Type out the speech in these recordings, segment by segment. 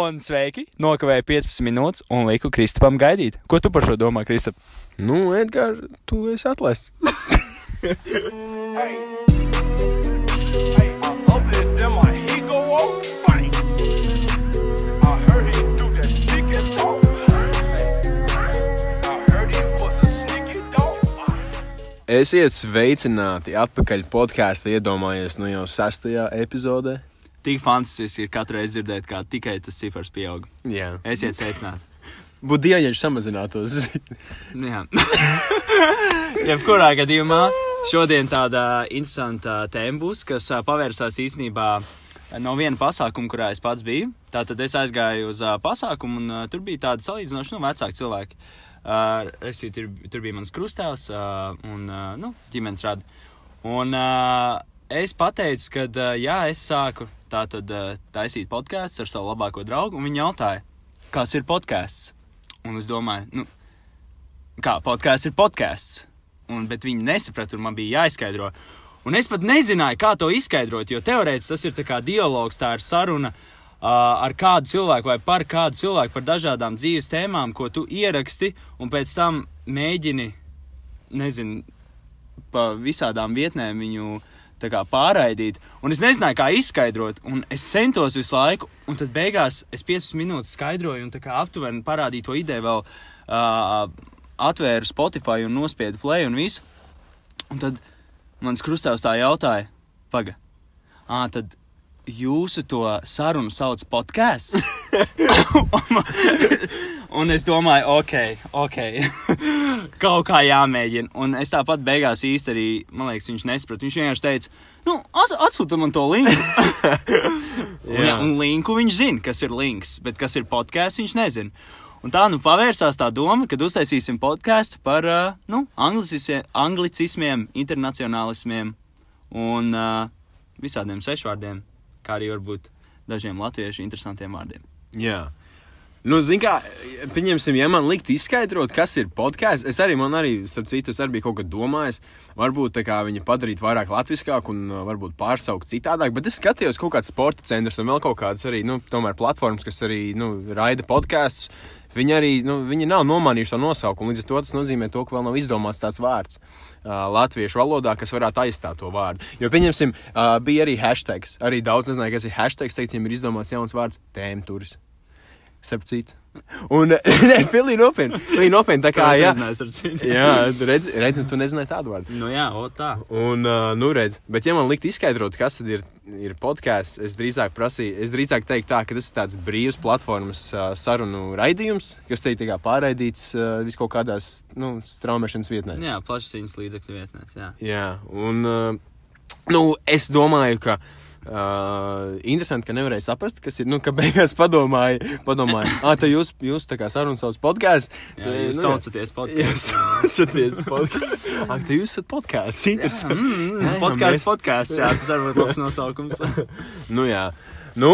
Un sveiki! Nokavēju 15 minūtes un liku Kristapam gaidīt. Ko tu par šo domā, Kristap? Nu, Edgars, tu esi atlaists. Hey. Hey, I up it, then my heat go off. Bang. I heard he do that sneaky dog. Esiet sveicināti atpakaļ podkāstā, iedomājies, nu jau sastajā epizodē. Tik fantastiski ir katru reizi dzirdēt, kā tikai tas cifrs pieaug. Jā. Esiet sveicināti! Būtu viņš samazinātos. Jā. Jebkurā gadījumā šodien tāda interesanta tēma būs, kas pavērsās īstenībā no viena pasākuma, kurā es pats biju. Tātad es aizgāju uz pasākumu, un tur bija tādi salīdzinoši nu, vecāki cilvēki. Uh, Respektīvi, tur, tur bija mans krustāvs uh, un uh, nu, ģimenes rada. Un uh, es pateicu, ka uh, jā, es sāku tātad uh, taisīt podkāstus ar savu labāko draugu, un viņi jautāja, kas ir podkāsts. Un es domāju, nu, kā podkāsts ir podkāsts. Un, bet viņi nesaprata, un man bija jāizskaidro. Un es pat nezināju, kā to izskaidrot, jo teorētiski tas ir kā dialogs, tā ir saruna uh, ar kādu cilvēku vai par kādu cilvēku par dažādām dzīves tēmām, ko tu ieraksti, un pēc tam mēģini, nezinu, pa visādām vietnēm viņu kā pārraidīt. Un es nezināju, kā izskaidrot, un es centos visu laiku, un tad beigās es 15 minūtes skaidroju, un kā aptuveni parādīju to ideju vēl. Uh, atvēru Spotify un nospiedu play un visu. Un tad mans krustāvs tā jautāja, paga, ah, tad jūsu to sarunu sauc podkāsts? un es domāju, ok, ok, kaut kā jāmēģina. Un es tāpat beigās īsti arī, man liekas, viņš nesaprata. Viņš vienkārši teica, nu, ats atsūta man to linku. un, Jā. un linku viņš zina, kas ir links, bet kas ir podkāsts, viņš nezina. Un tā nu pavērsās tā doma, kad uztaisīsim podkāstu par uh, nu, anglicismiem, internacionālismiem un uh, visādiem svešvārdiem, kā arī varbūt dažiem latviešu interesantiem vārdiem. Jā. Nu, zin kā, pieņemsim, ja man liktu izskaidrot, kas ir podkāsts, es arī, man arī, starp citu, arī biju kaut kad domājis, varbūt tā kā viņa padarīt vairāk latviskāk un uh, varbūt pārsaukt citādāk, bet es skatījos kaut kāds sporta centrs un vēl kaut kādas arī, nu, tomēr platformas, kas arī, nu, raida podkāstus. Viņi arī, nu, viņi nav nomainījuši to nosaukumu, līdz ar to tas nozīmē to, ka vēl nav izdomāts tāds vārds uh, latviešu valodā, kas varētu aizstāt to vārdu. Jo, pieņemsim, uh, bija arī hashtags, arī daudz nezināja, kas ir hashtags, teikt, viņiem ir izdomāts jauns vārds - tēmturis. Starp citu. Un, nē, pilnīgi nopietni. Pilnīgi nopietni. Tā kā, jā, jā redz, redz, un tu nezināji tādu vārdu. Nu jā, o tā. Un, uh, nu, redz, bet, ja man likt izskaidrot, kas tad ir, ir podkāsts, es drīzāk prasīju, es drīzāk teiktu tā, ka tas ir tāds brīvs platformas uh, sarunu raidījums, kas ir tā kā pārraidīts uh, vis kaut kādās, nu, straumēšanas vietnēs. Jā, plašsaziņas līdzekļu vietnēs, jā. Jā, un, uh, nu, es domāju, ka. Uh, interesanti, ka nevarēja saprast, kas ir. Nu, ka beigās padomāja, padomāja ah, tā jūs, jūs tā kā sarunas sauc podkāstu. jā jūs nu, saucaties Jūs podkāstu. saucaties podkāstu. Ak, tā jūs esat podkāsts. Interesanti. Mm, Jā, jā, podkāsts, mēs- podkāsts, jā, tas var būt labs nosaukums. Nu, jā. Nu,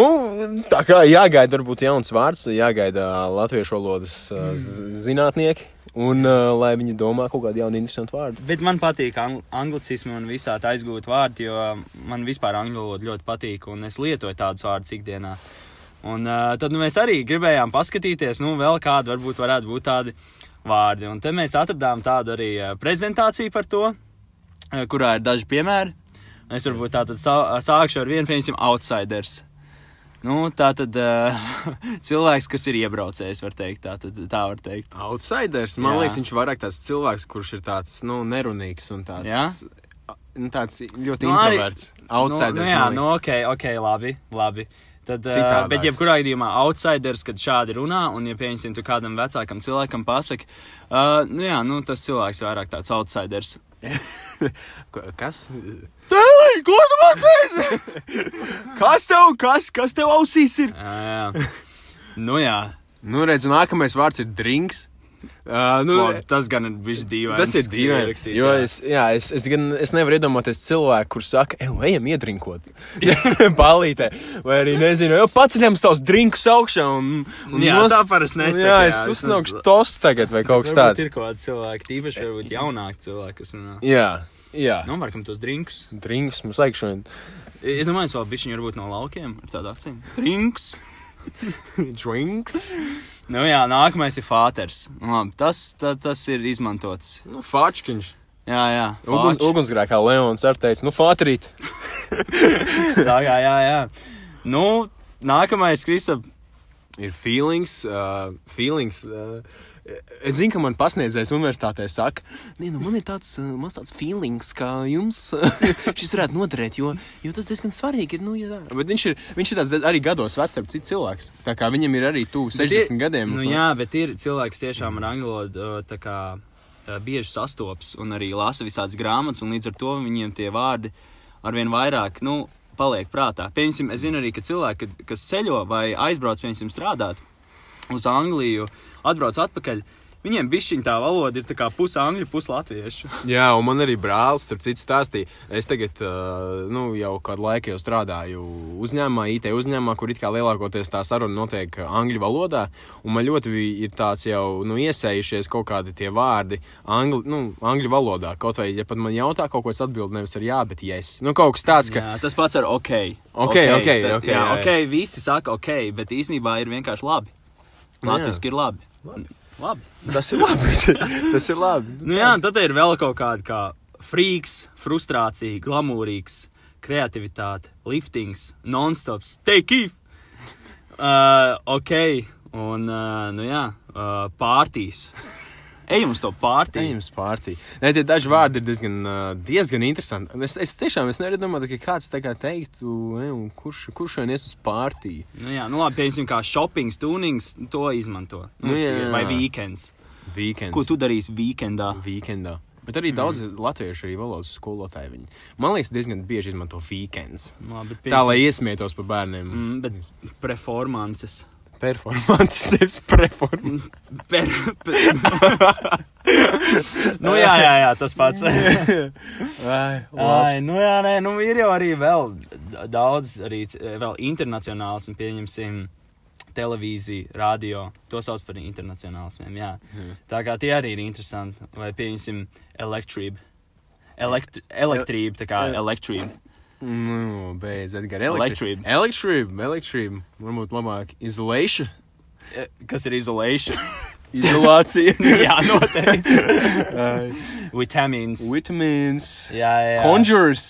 tā kā jāgaida, varbūt jauns vārds, jāgaida latviešu valodas mm. zinātnieki, un uh, lai viņi domā kaut kādu jaunu, interesantu vārdu. Bet man patīk ang anglicismi un visā tā aizgūt vārdi, jo man vispār angļu valoda ļoti patīk, un es lietoju tādus vārdus ikdienā. Un uh, tad nu, mēs arī gribējām paskatīties, nu, vēl kādi varbūt varētu būt tādi vārdi. Un te mēs atradām tādu arī prezentāciju par to, kurā ir daži piemēri. Es varbūt tātad sā- sākšu ar vienu, piemēram, outsiders. Nu, tā tad uh, cilvēks, kas ir iebraucējis, var teikt, tā, tad, tā var teikt. Outsiders, man Jā. liekas, viņš ir vairāk tāds cilvēks, kurš ir tāds, nu, nerunīgs un tāds. Jā? Nu, tāds ļoti Nu, arī- introverts. Outsiders. Nu, nu, jā, nu, ok, ok, labi. labi. Tad, uh, Citādāks. bet, jebkurā gadījumā, outsiders, kad šādi runā, un, ja pieņemsim, tu kādam vecākam cilvēkam pasaki, uh, nu, jā, nu, tas cilvēks vairāk tāds outsiders. Kas? Dēlī, ko tu man teici? Kas tev, kas, kas tev ausīs ir? Jā, jā. nu, jā. Nu, redz, nākamais vārds ir drinks. Uh, nu, Labi, tas gan ir bijis dīvaini. Tas ir dīvaini. Jo es, jā, es, es, gan, es nevaru iedomāties cilvēku, kurš saka, ej, ejam, iedrinkot. Palītē. Vai arī nezinu, jau paceļam savus drinkus augšā un. un Jā, tā parasti nesaka, Jā, jā, es vismaz- uzsnaugšu tostu tagad vai kaut kas tāds. ir kaut kādi cilvēki, tīpaši varbūt jaunāki cilvēki, kas runā. Jā, jā. Nu, varbūt tos drinks. Drinks mums vajag šodien. Iedomājieties, vēl bišķiņi varbūt no laukiem ar tādu akcentu. Drinks. Drinks. Nu jā, nākamais ir fāters. Labi, tas, ta, tas ir izmantots. Nu, Fāčkiņš. Jā, jā. Uguns, ugunsgrēkā Leons ar teica, nu, Fātrīt. Tā kā, jā, jā. Nu, nākamais, Kristap. Ir feelings, uh, feelings. Uh, Es zinu, ka man pasniedzējs universitātē saka, Nē, nu man ir tāds, mans tāds feelings, ka jums uh, šis varētu noderēt, jo, jo tas diezgan svarīgi ir. Nu, ja tā. Bet viņš ir, viņš ir tāds arī gados vecs, ap citu cilvēks. Tā kā viņam ir arī tuvu 60 gadiem. Nu, jā, bet ir cilvēki, kas tiešām ar angļu valodu bieži sastopas un arī lasa visādas grāmatas, un līdz ar to viņiem tie vārdi arvien vairāk. Nu, Paliek prātā. Piemēram, es zinu arī, ka cilvēki, kas ceļo vai aizbrauc, piemēram, strādāt uz Angliju, atbrauc atpakaļ. Viņiem bišķiņ tā valoda ir puse angļu, puse latviešu. Jā, un man arī brālis, starp citu, stāstīja. Es tagad, nu, jau kādu laiku jau strādāju uzņēmumā, IT uzņēmumā, kur it kā lielākoties tā saruna notiek angļu valodā. Un man ļoti ir tāds jau, nu, iesējušies kaut kādi tie vārdi angļu, nu, angļu valodā. Kaut vai, ja pat man jautā kaut ko, es atbildu nevis ar jā, bet yes. Nu, kaut kas tāds, ka. Jā, tas pats ar ok. Ok, ok, ok, jā, jā, jā. ok, visi saka ok, bet īsnībā ir vienkārši labi. Nu. Latvijas ir labi. labi. labi. Tas ir labi. tas ir labi. Nu, jā, tad ir vēl kaut kāda kā frīks, frustrācija, glamūrīgs, kreativitāte, liftings, non-stops, take it! Uh, ok, un, uh, nu jā, uh, pārtīs. Ejam uz to pārtī. Ejams pārtī. Nē, tie daži vārdi ir diezgan, diezgan interesanti. Es, es tiešām es nevaru domāt, ka kāds tā kā teiktu, e, un kurš, kurš šodien ies uz pārtī. Nu jā, nu labi, piemēram, kā shopping, tunings, to izmanto. Nu, Nu, jā, jā. Vai weekends. Weekends. Ko tu darīsi weekendā? Weekendā. Bet arī daudz mm. latviešu arī valodas skolotāji. Viņi. Man liekas, diezgan bieži izmanto weekends. Nu, labi, bet Tā, lai iesmietos par bērniem. Mm, bet performances. Performance, sevis performance. Per, per... nu, jā, jā, jā, tas pats. Ai, Ai, nu, jā, nē, nu, ir jau arī vēl daudz, arī vēl internacionāls, un pieņemsim, televīzija, radio. To sauc par internacionālismiem. Jā. Mhm. Tā kā tie arī ir interesanti. Vai pieņemsim, elektrība. Elekt elektrība, tā kā elektrība. Nu, beidz, Edgar. Elektrība. Elektrība, elektrība. Varbūt labāk izolēša. E, Kas ir izolēšana? Izolācija. jā, noteikti. Vitamīns. Vitamīns. Jā, jā. Conjures.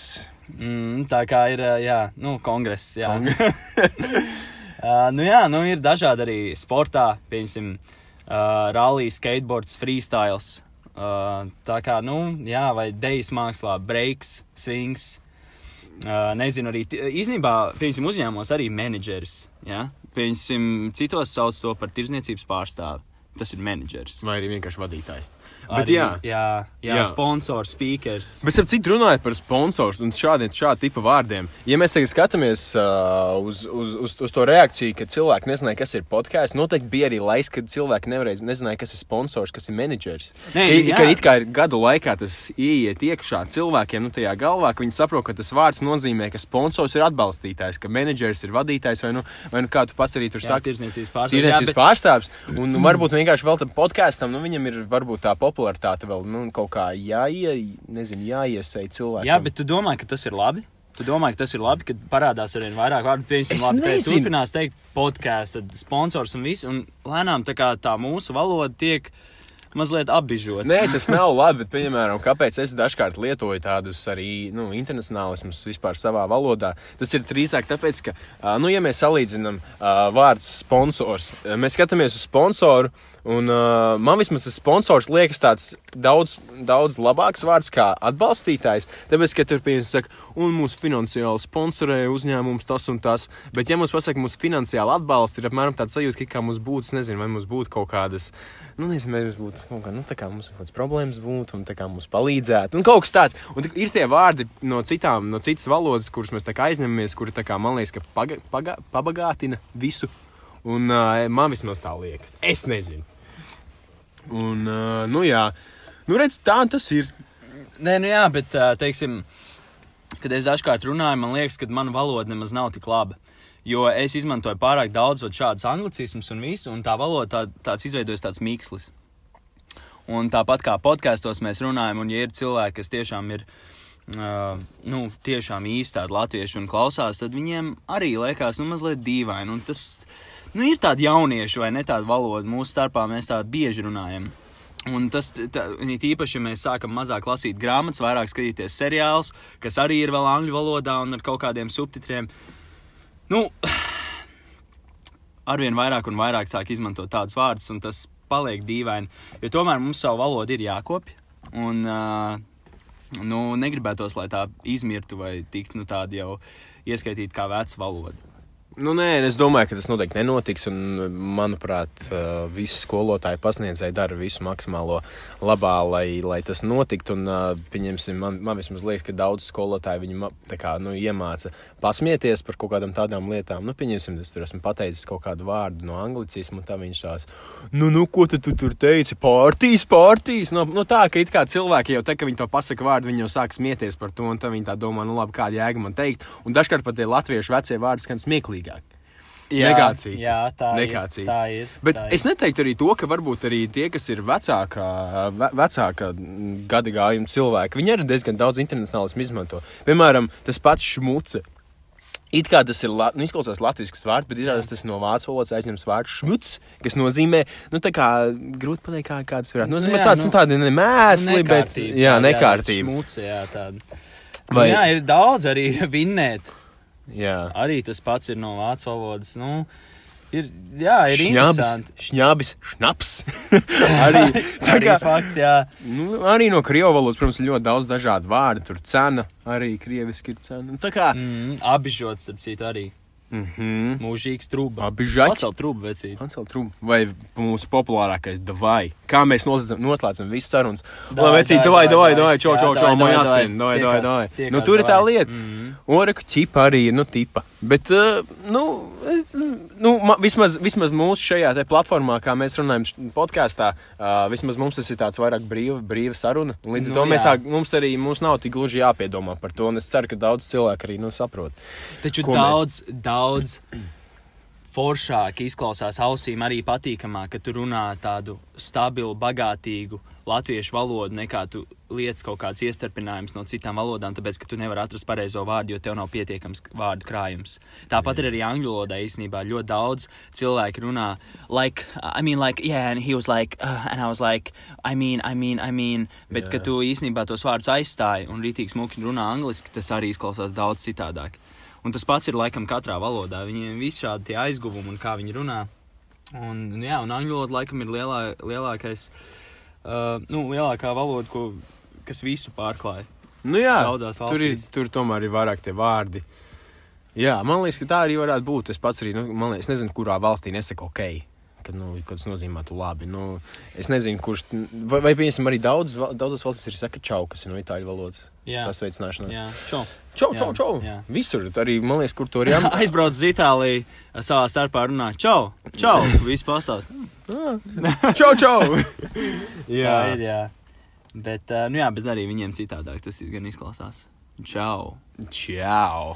Mm, tā kā ir, ā, jā, nu, kongress. Jā. uh, nu, jā, nu, ir dažādi arī sportā, piemēram, uh, rallija, skateboards, freestyles. Uh, tā kā, nu, jā, vai dejas mākslā, breaks, swings. Uh, nezinu, arī īstenībā, piemēram, uzņēmumos arī menedžeris. Ja? Piemēram, citos sauc to par tirzniecības pārstāvi. Tas ir menedžeris. Vai arī vienkārši vadītājs. Bet jā. jā, jā, Jā. sponsors, speakers. Bet, ap cik runājot par sponsoriem un šādiem šāda tipa vārdiem, ja mēs tagad skatāmies uh, uz, uz, uz, uz to reakciju, ka cilvēki nezināja, kas ir podkāsts, noteikti bija arī laiks, kad cilvēki nevarēja, nezināja, kas ir sponsors, kas ir menedžers. Nē, I- ka it kā ir gadu laikā tas ieiet iekšā cilvēkiem, nu, tajā galvā, ka viņi saprot, ka tas vārds nozīmē, ka sponsors ir atbalstītājs, ka menedžers ir vadītājs, vai nu, vai nu kā tu pats arī tur saki. tirzniecības pārstāvis. Tirdzniecības Jā, bet- pārstāvis. Un nu, varbūt vienkārši vēl tam podkāstam, nu, viņam ir varbūt tā popularitāte vēl nu, kaut kā jāie, nezinu, jāiesai cilvēkiem. Jā, bet tu domā, ka tas ir labi? Tu domā, ka tas ir labi, kad parādās ar vien vairāk vārdu. Piemēram, labi, nezinu. turpinās teikt podkāstu, sponsors un viss. Un lēnām tā kā tā mūsu valoda tiek mazliet apbižota. Nē, tas nav labi, bet, piemēram, kāpēc es dažkārt lietoju tādus arī nu, internacionālismus vispār savā valodā? Tas ir drīzāk tāpēc, ka, nu, ja mēs salīdzinām ā, vārdu sponsors, mēs skatāmies uz sponsoru, un man vismaz tas sponsors liekas tāds daudz, daudz labāks vārds kā atbalstītājs. Tāpēc, ka tur piemēram saka, un mūsu finansiāli sponsorē uzņēmums tas un tas, bet, ja mums pasaka, mūsu finansiāli atbalsts ir apmēram tāds sajūta, ka kā mums būtu, nezinu, vai mums būtu kaut kādas nu, nezinu, vai mums būtu nu, tā kā mums kaut kādas problēmas būtu, un mums palīdzētu, un kaut kas tāds. Un ir tie vārdi no citām, no citas valodas, kurus mēs aizņemamies, kuri kā man liekas, ka paga, paga, pabagātina visu. Un uh, man vismaz tā liekas. Es nezinu. Un, uh, nu jā, nu redz, tā tas ir. Nē, nu jā, bet, ā, teiksim, kad es dažkārt runāju, man liekas, ka mana valoda nemaz nav tik laba. Jo es izmantoju pārāk daudz šādus anglicismus un visu, un tā valoda tā, tāds izveidojas tāds mīkslis. Un tāpat kā podkāstos mēs runājam, un ja ir cilvēki, kas tiešām ir uh, nu, tiešām īsti tādi latvieši un klausās, tad viņiem arī liekas nu, mazliet dīvaini. Un tas, nu, ir tādi jaunieši vai ne tāda valoda mūsu starpā, mēs tādu bieži runājam. Un tas it īpaši, ja mēs sākam mazāk lasīt grāmatas, vairāk skatīties seriālus, kas arī ir vēl angļu valodā un ar kaut kādiem subtitriem. Nu, arvien vairāk un vairāk sāk izmantot tādus vārdus, un tas paliek dīvaini. Jo tomēr mums savu valodu ir jākopja. Un, uh, nu, negribētos, lai tā izmirtu vai tiktu nu, tāda jau ieskaitīta kā veca valoda. Nu, nē, es domāju, ka tas noteikti nenotiks. Un, manuprāt, visi skolotāji pasniedzēji dara visu maksimālo labā, lai, lai tas notiktu. Un, man, man vismaz liekas, ka daudz ma- tā kā, nu, iemāca pasmieties par kaut kādām tādām lietām. Nu, pieņemsim, es tur esmu pateicis kaut kādu vārdu no anglicismu, un tā viņš tās, nu, nu ko tu, tu tur teici? Pārtīs, pārtīs. Nu, nu, tā, ka it kā cilvēki jau te, ka viņi to pasaka vārdu, viņi jau sāk smieties par to, un tad viņi tā domā, nu, labi, kāda jēga man teikt. Un dažkārt pat tie latviešu vecie vārdi skan smieklīgāk. Negācija. Jā, tā Negācija. ir. Tā ir Bet tā es neteiktu arī to, ka varbūt arī tie, kas ir vecākā, ve, vecākā gada gājuma cilvēki, viņi arī diezgan daudz internacionālismu izmanto. Piemēram, tas pats šmuce. It kā tas ir nu, izklausās latviešu vārds, bet izrādās tas no vācu valodas aizņemts vārds šmuts, kas nozīmē, nu, tā kā grūti pateikt, kā, kā tas varētu nozīmēt. jā, Tāds, nu, nu, tādi nemēsli, bet, Nekārtība, jā, nekārtība. Smuce, jā, tāda. Vai... Jā, ir daudz arī vinnēt. Jā. Arī tas pats ir no vācu valodas. Nu, ir, jā, ir Šņabis, interesanti. šņabis, šnaps. arī, tā kā, fakts, jā. nu, arī no krievu valodas, protams, ir ļoti daudz dažādu vārdu. Tur cena arī krieviski ir cena. Nu, Tā kā. Mm, apbižots, starp citu, arī. Mhm. Mūžīgs. Apbižaķi. Pacelt trūbu, vecīt. Ancel Trump vai mūsu populārākais Davai. Kā mēs noslēdzam, visu sarunas? Lai vecīt, davai, davai, davai, čau, čau, čau, man jāskrien, davai, davai, davai. Nu, tur ir tā lieta. Mhm. Oreku ķipa arī ir, nu, tipa. Bet, uh, nu, es- nu ma, vismaz, vismaz mūsu šajā platformā, kā mēs runājam podkāstā, uh, vismaz mums tas ir tāds vairāk brīva, brīva saruna. Līdz ar Nu, to mēs tā, mums arī mums nav tik gluži jāpiedomā par to, un es ceru, ka daudz cilvēku arī, nu, saprot. Taču daudz, daudz foršāk izklausās ausīm, arī patīkamāk, ka tu runā tādu stabilu, bagātīgu latviešu valodu, nekā tu liec kaut kāds iestarpinājums no citām valodām, tāpēc, ka tu nevari atrast pareizo vārdu, jo tev nav pietiekams vārdu krājums. Tāpat ir arī angļu valodā īstenībā ļoti daudz cilvēku runā, like, I mean, like, yeah, and he was like, uh, and I was like, I mean, I mean, I mean, bet, Jā. ka tu īstenībā tos vārdus aizstāji un rītīgi smuki runā angliski, tas arī izklausās daudz citādāk. Un tas pats ir laikam katrā valodā. Viņiem ir visādi tie aizguvumi un kā viņi runā. Un, un, jā, un angļu valoda laikam ir lielā, lielākais, uh, nu, lielākā valoda, ko, kas visu pārklāja. Nu, jā, tur, ir, tur tomēr ir vairāk tie vārdi. Jā, man liekas, ka tā arī varētu būt. Es pats arī, nu, man liekas, nezinu, kurā valstī nesaka ok. Kad, nu, kad tas nozīmē, tu labi. Nu, es nezinu, kurš. Vai, vai piemēram, arī daudz, daudzas valstis ir saka čau, kas ir no itāļu valodas. Jā. Sasveicināšanās. Jā, čau. Čau, Jā, čau, čau. jā. Visur, arī, man liekas, kur to ir jāmēģina. Aizbrauc uz Itāliju, savā starpā runā, čau, čau, viss pastāst. čau, čau. Jā, ir, jā. Bet, uh, nu jā, bet arī viņiem citādāk tas gan izklausās. Čau. Čau!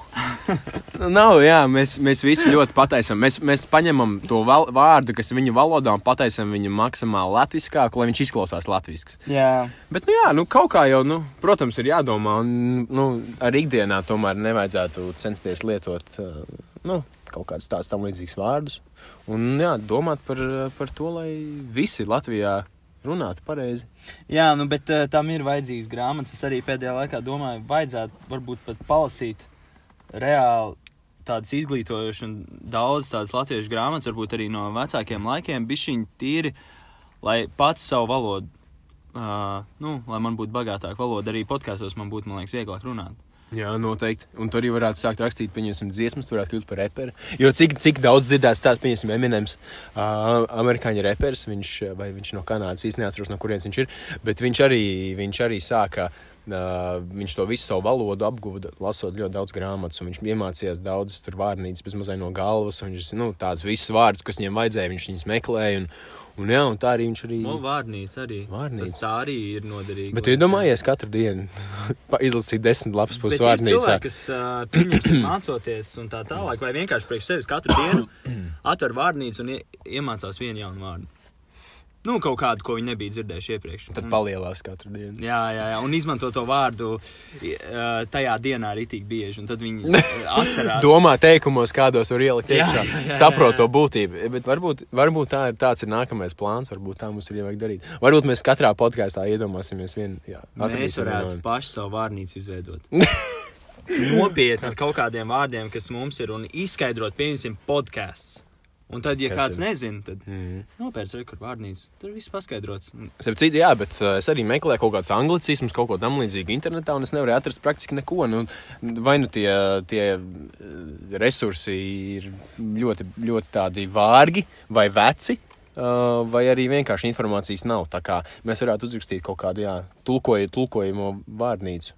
Nav, jā, mēs, mēs visi ļoti pateicam. Mēs, mēs paņemam to val, vārdu, kas viņu valodā, un pateicam viņu maksimāli latviskāku, lai viņš izklausās latvisks. Jā. Bet, nu, jā, nu, kaut kā jau, nu, protams, ir jādomā, un nu, arī ikdienā tomēr nevajadzētu censties lietot uh, nu, kaut kādus tādus tam līdzīgus vārdus. Un, jā, domāt par, par to, lai visi Latvijā runātu pareizi. Jā, nu, bet uh, tam ir vajadzīgs grāmatas. Es arī pēdējā laikā domāju, vajadzētu varbūt pat palasīt reāli tādas izglītojošas un daudz tādas latviešu grāmatas, varbūt arī no vecākiem laikiem, bišķiņi tīri, lai pats savu valodu, uh, nu, lai man būtu bagātāka valoda, arī podkāstos man būtu, man liekas, vieglāk runāt. Jā, noteikti. Un tur arī varētu sākt rakstīt, pieņemsim, dziesmas, varētu kļūt par reperu. Jo cik, cik daudz dzirdēts tāds, pieņemsim, Eminems, uh, amerikāņu reperis, viņš, vai viņš no Kanādas īstenībā neatceros, no kurienes viņš ir, bet viņš arī, viņš arī sāka. Uh, viņš to visu savu valodu apguva, lasot ļoti daudz grāmatas, un viņš iemācījās daudzas tur vārnīcas, bez mazliet no galvas. Viņš nu, tādus visus vārdus, kas viņam vajadzēja, viņš viņus meklēja. Un, un, jā, un tā arī viņš arī. Nu, vārnīca arī. Vārnīca. Tas tā arī ir noderīga. Bet iedomājies, katru dienu izlasīt desmit lapas puses vārnīcā. cilvēki, kas uh, pieņemsim mācoties un tā tālāk, vai vienkārši priekš sevis katru dienu atver vārnīcu un ie, iemācās vienu jaunu vārdu. Nu, kaut kādu, ko viņi nebija dzirdējuši iepriekš. Tad Un- palielās katru dienu. Jā, jā, jā, un izmanto to vārdu tajā dienā arī tik bieži, tad viņi atcerās. Domā teikumos, kādos var ielikt iekšā. Saprot to būtību. Bet varbūt, varbūt tā ir, tāds ir nākamais plāns. Varbūt tā mums ir jāvajag darīt. Varbūt mēs katrā podkāstā iedomāsimies vienu. Jā, Mēs varētu vienu. paši savu vārnīcu izveidot. Nopietni ar kaut kādiem vārdiem, kas mums ir, un izskaidrot, pieņemsim, podkāsts. Un tad, ja Kas kāds ir? nezina, tad Mhm. nopērts rekordu vārnīcu. Tur viss paskaidrots. Starp citu, jā, bet uh, es arī meklēju kaut kādus anglicismus, kaut ko tamlīdzīgu internetā, un es nevarēju atrast praktiski neko. Nu, vai nu tie, tie uh, resursi ir ļoti, ļoti tādi vārgi vai veci. Uh, vai arī vienkārši informācijas nav. Mēs varētu uzrakstīt kaut kādu jā, tulkoju, tulkojumu vārnīcu.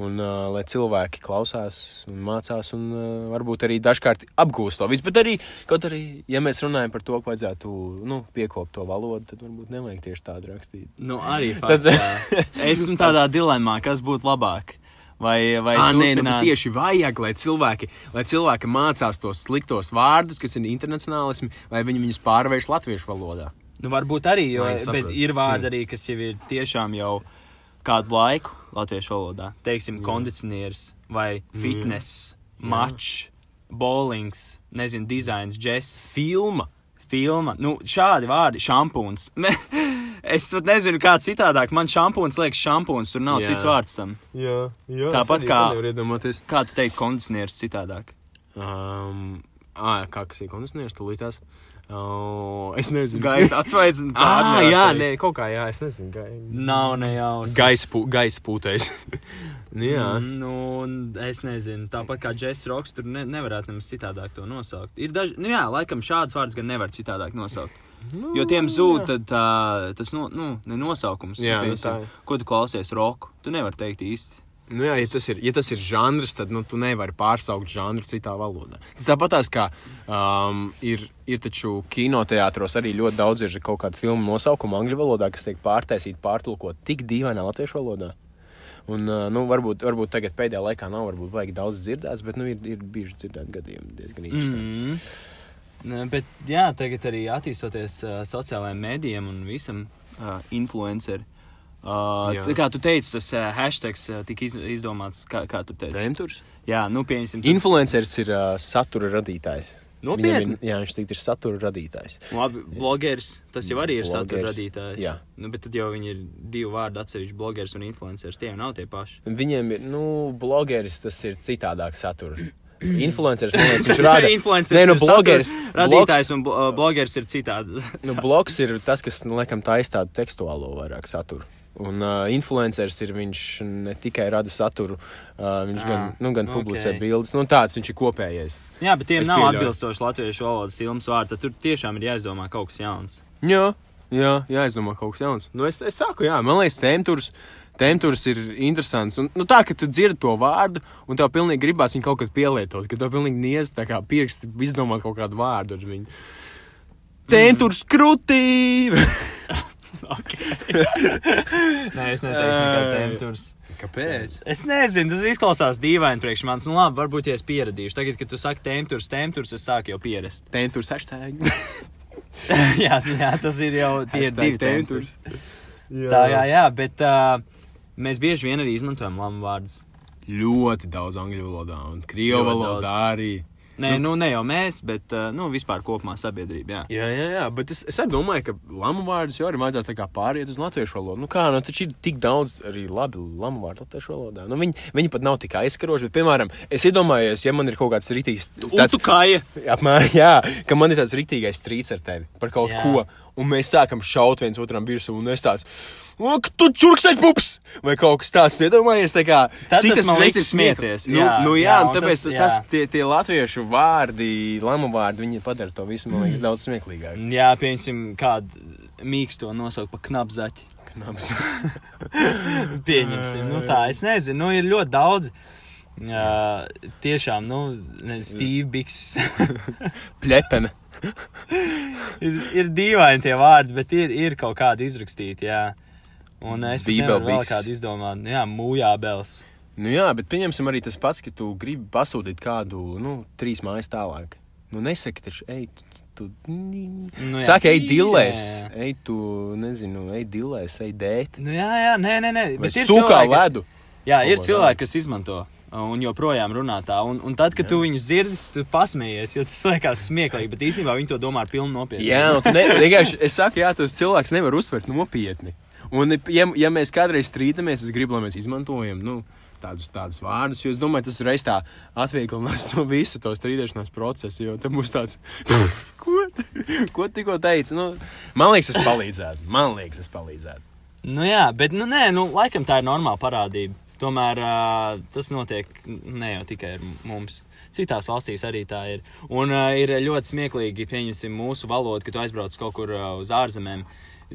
Un, uh, lai cilvēki klausās un mācās, un uh, varbūt arī dažkārt apgūst to visu. Bet arī, kaut arī, ja mēs runājam par to, ka vajadzētu nu, piekopt to valodu, tad varbūt nevajag tieši tādu rakstīt. Nu, arī Tad- fakts, jā. Esmu tādā dilemā, kas būtu labāk. Vai, vai Ah, nē, nu, tieši vajag, lai cilvēki, lai cilvēki mācās tos sliktos vārdus, kas ir internacionālismi, lai viņi viņus pārvērš latviešu valodā. Nu, varbūt arī, jo, bet ir vārdi arī, kas jau ir tiešām jau kādu laiku latviešu valodā. Teiksim, kondicionieris vai fitness, mačs, bowlings, nezinu, dizains, džeks, Filma. filma. Nu, šādi vārdi, šampūns. es pat nezinu, kā citādāk. Man šampūns liekas šampūns, tur nav Jā. Cits vārds tam. Jā, jā Tāpat kā-. Kā tu teiksi, kondicionieris citādāk? Um, ā, kā kas ir kondicionieris, tūlītās? Uh, es nezinu. Gaisa atsvaidzina. Ah, jā, nē, kaut kā, jā, es nezinu. Gai... Nav nejausmas. Gaisa, pū, gaisa pūtais. Nu, jā. Mm, Nu, es nezinu, tāpat kā Jess Roks, tur ne, nevarētu nemaz citādāk to nosaukt. Ir daži, nu jā, laikam šāds vārds gan nevar citādāk nosaukt. Nu, Jo tiem zūd tad, tā, tas no, nu, ne nosaukums. Jā, nu tā. Ko tu klausies roku? Tu nevari teikt īsti. Nu, jā, ja tas ir, ja tas ir žanrs, tad nu, tu nevari pārsaukt žanru citā valodā. Tas tāpat tās, kā um, ir, ir taču kinoteātros arī ļoti daudz ir kaut kāda filmu nosaukuma angļu valodā, kas tiek pārtaisīta, pārtulkot tik dīvainā latviešu valodā. Un, uh, nu, varbūt, varbūt tagad pēdējā laikā nav varbūt, baigi daudz dzirdēts, bet nu, ir, ir bijuši dzirdēti gadījumi diezgan interesanti. Mm. Mm. Ne, Bet, jā, tagad arī attīstoties uh, sociālajiem mēdījiem un visam uh, influencerim. Uh, tā kā tu teici, tas uh, hashtags uh, tika iz, izdomāts, kā, kā tu teici. Temturs. Jā, nu, pieņemsim, tu- Influenceris ir uh, satura radītājs. Nopietni? Ir, jā, viņš teikt, ir satura radītājs. Labi, blogeris. Tas jau arī ir satura Blogeris, radītājs. jā. Nu, bet tad jau viņi ir divi vārdi atsevišķi - blogeris un influenceris. Tie jau nav tie paši. Viņiem ir, nu, blogeris tas ir citādāk satura. Influenceris, man liekas, viņš rāda. influenceris Nē, nu, blogeris. satura radītājs un blo uh, blogeris ir citādi. Nu, bloks ir tas, kas, nu, laikam, taisa tādu tekstuālo vairāk saturu. Un uh, influenceris ir viņš ne tikai rada saturu, uh, viņš Ah, gan, nu, gan publicē bildes. Nu, tāds viņš ir kopējais. Jā, bet tiem Es nav pieļauju. atbilstoši latviešu valodas filmas vārdi. Tad tur tiešām ir jāizdomā kaut kas jauns. Jā, jā, jā izdomā kaut kas jauns. Nu, es, es saku, jā, man liekas, tēmturs. Tēmturs ir interesants. Un, nu, tā, ka tu dzirdi to vārdu, un tev pilnīgi gribās viņu kaut kad pielietot, ka tev pilnīgi niez tā kā pirksti izdomāt kaut kādu vārdu ar viņu. Tēmturs krūtī! Nē, es neteikšu nekādu tur. Kāpēc? Es nezinu, tas izklausās dīvaini priekš manis. Nu, labi, varbūt ja es pieradīšu. Tagad, kad tu saki tēmturs, tēmturs, es sāku jau pierast. Tēmturs hashtag. jā, jā, tas ir jau tie ir divi tēmturs. Tā, jā, jā, bet uh, mēs bieži vien arī izmantojam lamu vārdus. Ļoti daudz angļu valodā un krievu valodā daudz. Nē, nu, ne jau mēs, bet uh, nu, vispār kopumā sabiedrība. Jā. Jā, jā, jā, bet es, es domāju, ka lamu vārdus jau arī vajadzētu kā pāriet uz latviešu valodu. Nu kā, nu taču ir tik daudz arī labi lamu vārdu latviešu valodā. Nu, viņi, viņi pat nav tik aizskaroši, bet, piemēram, es iedomājos, ja man ir kaut kāds rītīgs, tāds, kāja. apmēram, jā, ka man ir tāds rītīgais strīds ar tevi par kaut Jā. ko, un mēs sākam šaut viens otram virsū, un es tāds. Ak, tu čurksteņš pups! Vai kaut kas tāds, iedomājies, tā kā. Tad cik tas man liktu ir smieties, Nu, jā, nu jā, jā, un tāpēc tas- tas, tas jā. tie, tie latviešu vārdi, lamu vārdi, viņi padara to visu, man liekas, daudz smieklīgāk. Jā, pieņemsim, kādu mīksto nosaukt par knapzaķi. Knabs. Pieņemsim, nu tā, es nezinu, nu ir ļoti daudz. Uh, tiešām, nu, Steve Bigs. Plepene. ir, ir dīvaini tie vārdi, bet ir, ir kaut kādi izrakstīti, jā. Un es vēl Bībelbiks. kādu izdomāt, nu, jā, mūjābels. Nu jā, bet pieņemsim arī tas pats, ka tu gribi pasūtīt kādu, nu, trīs mājas tālāk. Nu, nesaki, taču, ej, tu. Nu, jā. Saka, ej, dilēs. Ej, tu, nezinu, ej, dilēs, ej, dēt. Nu, jā, jā, nē, nē, nē. Bet ir sūkā ledu. Jā, ir cilvēki, kas izmanto un joprojām runā tā. Un, un tad, kad jā. tu viņus dzirdi, tu pasmējies, jo tas liekas smieklīgi, bet īstenībā viņi to domā ar pilnu nopietnu. Jā, un tu ne, vienkārši, es saku, jā, tos cilvēks nevar uztvert nopietni. Un, ja, ja mēs kādreiz strīdamies, es gribu, lai mēs izmantojam nu, tādus, tādus vārdus, jo es domāju, tas reiz tā atvieglinās no visu to strīdēšanās procesu. Jo tam būs tāds, ko, ko tikko teici? Nu, man liekas, tas palīdzētu. Man liekas, tas palīdzētu. Nu, jā, bet nu, nē, nu, laikam tā ir normāla parādība. Tomēr uh, tas notiek ne jau tikai ar mums. Citās valstīs arī tā ir. Un uh, ir ļoti smieklīgi, pieņemsim, mūsu valodu, kad aizbrauc kaut kur uh, uz ārzemēm.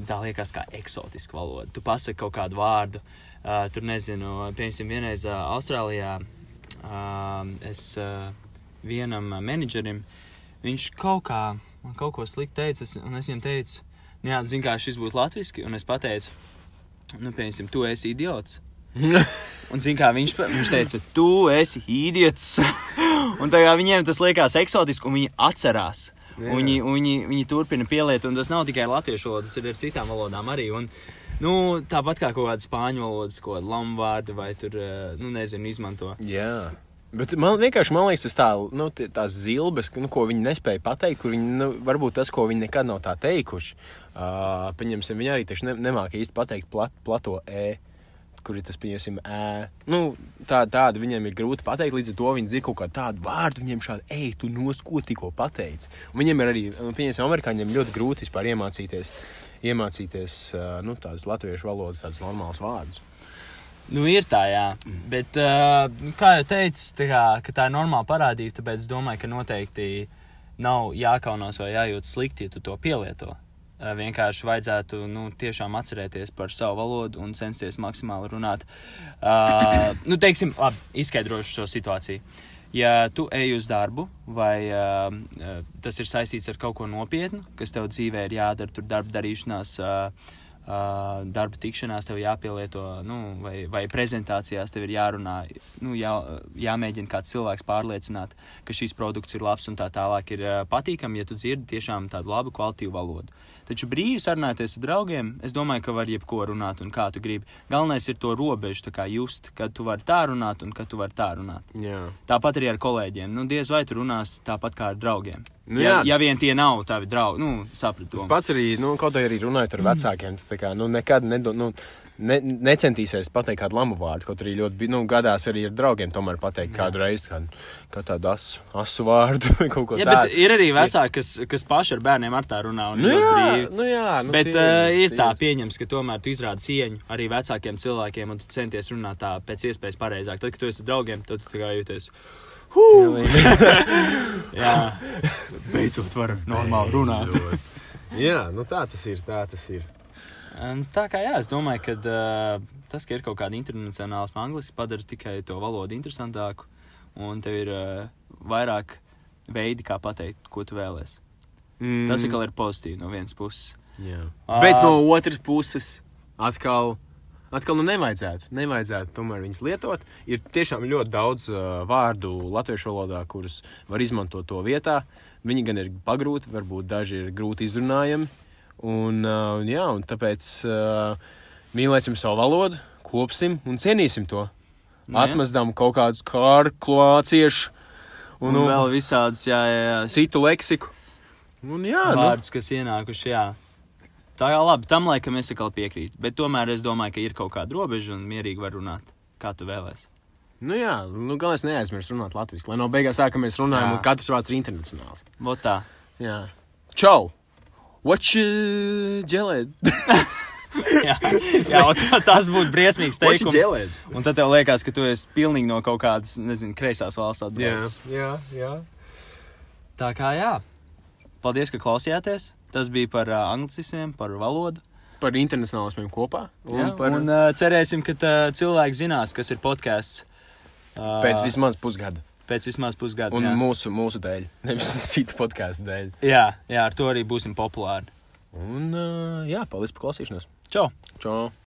Tā liekas kā eksotiska valoda. Tu pasaki kaut kādu vārdu. Uh, tur nezinu, pieņemsim, vienreiz uh, Austrālijā uh, es uh, vienam menedžerim, viņš kaut kā, man kaut ko sliktu teica, un es viņam teicu, nu jā, zini, kā šis būtu latviski, un es pateicu, nu, piemēram, tu esi idiots. Un, zini, kā viņš, viņš teica, tu esi idiots. un tā kā viņiem tas liekas eksotiski, un viņi atcerās. Un Viņi, viņi, viņi turpina pielietot, un tas nav tikai latviešu valoda, tas ir ar citām valodām arī. Un, nu, tāpat kā kaut kāda spāņu valodas, ko lamvārda vai tur, eh, nu, nezinu, izmanto. Jā. Bet man vienkārši man liekas, tas tā, nu, tās zilbes, nu, ko viņi nespēja pateikt, kur viņi, nu, varbūt tas, ko viņi nekad nav tā teikuši. Uh, pieņemsim, viņi arī taču ne, nemāca īsti pateikt plat, plato E. Kur ir tas, pieņemsim, ē. Nu, tā, tāda viņiem ir grūti pateikt. Līdz ar to viņi dzird kaut kādu tādu vārdu, viņiem šādi, ej, tu nos ko tikko pateici. Un viņiem ir arī, nu, pieņemsim, amerikāņiem ļoti grūti vispār iemācīties, iemācīties nu, tādas latviešu valodas, tādas normālas vārdus. Nu, ir tā, jā. Bet, uh, kā jau teicu, tā, kā, ka tā ir normāla parādība, tāpēc es domāju, ka noteikti nav jākaunās vai jājūt slikti, ja tu to pielieto. Uh, vienkārši vajadzētu nu, tiešām atcerēties par savu valodu un censties maksimāli runāt. Uh, nu, teiksim, labi, izskaidrošu šo situāciju. Ja tu ej uz darbu, vai uh, uh, tas ir saistīts ar kaut ko nopietnu, kas tev dzīvē ir jādara, tur darba darīšanās, uh, uh, darba tikšanās tev jāpielieto, nu, vai, vai prezentācijās tev ir jārunā, nu, jā, jāmēģina kāds cilvēks pārliecināt, ka šis produkts ir labs un tā tālāk ir uh, patīkami, ja tu dzirdi tiešām tādu labu kvalitīvu valodu. Taču brīvi sarunāties ar draugiem, es domāju, ka var jebko runāt un kā tu gribi. Galvenais ir to robežu just, kad tu vari tā runāt un kad tu vari tā runāt. Jā. Tāpat arī ar kolēģiem. Nu, diez vai tu runās tāpat kā ar draugiem. Nu, ja, jā. ja vien tie nav tavi draugi, nu, sapratu. Tas pats arī, nu, kaut arī runājot ar vecākiem, tu tā kā, nu, nekad nedo, nu, ne, necentīsies pateikt kādu lamu vārdu. Kaut arī ļoti, nu, gadās arī ar draugiem tomēr pateikt Jā. kādu reizi, kādu, kā tādu asu, asu vārdu vai kaut ko Jā, tādu. bet ir arī vecāki, kas, kas paši ar bērniem ar tā runā. un Nu jā, brīvi. nu jā, nu, Bet tie- uh, ir tā, tie- pieņems, ka tomēr tu izrādi cieņu arī vecākiem cilvēkiem, un tu centies runāt tā pēc iespējas pareizāk. Tad, kad tu esi ar draugiem, tad tu tā kā jūties. Jā, beidzot, var normāli runāt. Jā, nu tā tas ir, tā tas ir. Um, Tā kā jā, es domāju, ka uh, tas, ka ir kaut kāda internacionāla angļuiski, padara tikai to valodu interesantāku, un tev ir uh, vairāk veidi, kā pateikt, ko tu vēlēsies. Mm. Tas atkal ir pozitīvi no vienas puses. Ā. Bet no otras puses, atkal, atkal nu nevajadzētu, nevajadzētu tomēr viņus lietot. Ir tiešām ļoti daudz uh, vārdu latviešu valodā, kurus var izmantot to vietā. Viņi gan ir pagrūti, varbūt daži ir grūti izrunājami. Un, uh, jā, un tāpēc uh, mīlēsim savu valodu, kopsim un cienīsim to. Nu, jā. Atmestam kaut kādus kārklāciešus Un, un vēl visādas, jā, jā, jā citu leksiku. Un, jā, nu, vārdus, kas ienākuši, jā. Tā kā labi, tam laikam es atkal piekrītu. Bet tomēr es domāju, ka ir kaut kāda robeža un mierīgi var runāt, kā tu vēlēsies. Nu jā, nu, galvenais neaizmirst runāt latviešu. Lai nav beigās tā, ka mēs runājam, Jā. un katrs vārds ir internacionāls. Vot tā. Jā. Čau! What you jelly? jā, jā tā, tas būtu briesmīgs teikums. Un tad tev liekas, ka tu esi pilnīgi no kaut kādas, nezinu, kreisās valsts atbildīgs. jā, jā. Tā kā jā. Paldies, ka klausījāties. Tas bija par uh, anglicismiem, par valodu. Par internacionālismiem kopā. Un Jā, par... un uh, cerēsim, ka uh, cilvēki zinās, kas ir podkāsts. Uh, Pēc vismaz pusgada. Pēc vismaz pusgada. Un jā. mūsu, mūsu dēļ. Nevis citu podkāstu dēļ. jā, jā, ar to arī būsim populāri. Un, uh, jā, paldies par klausīšanos. Čau! Čau!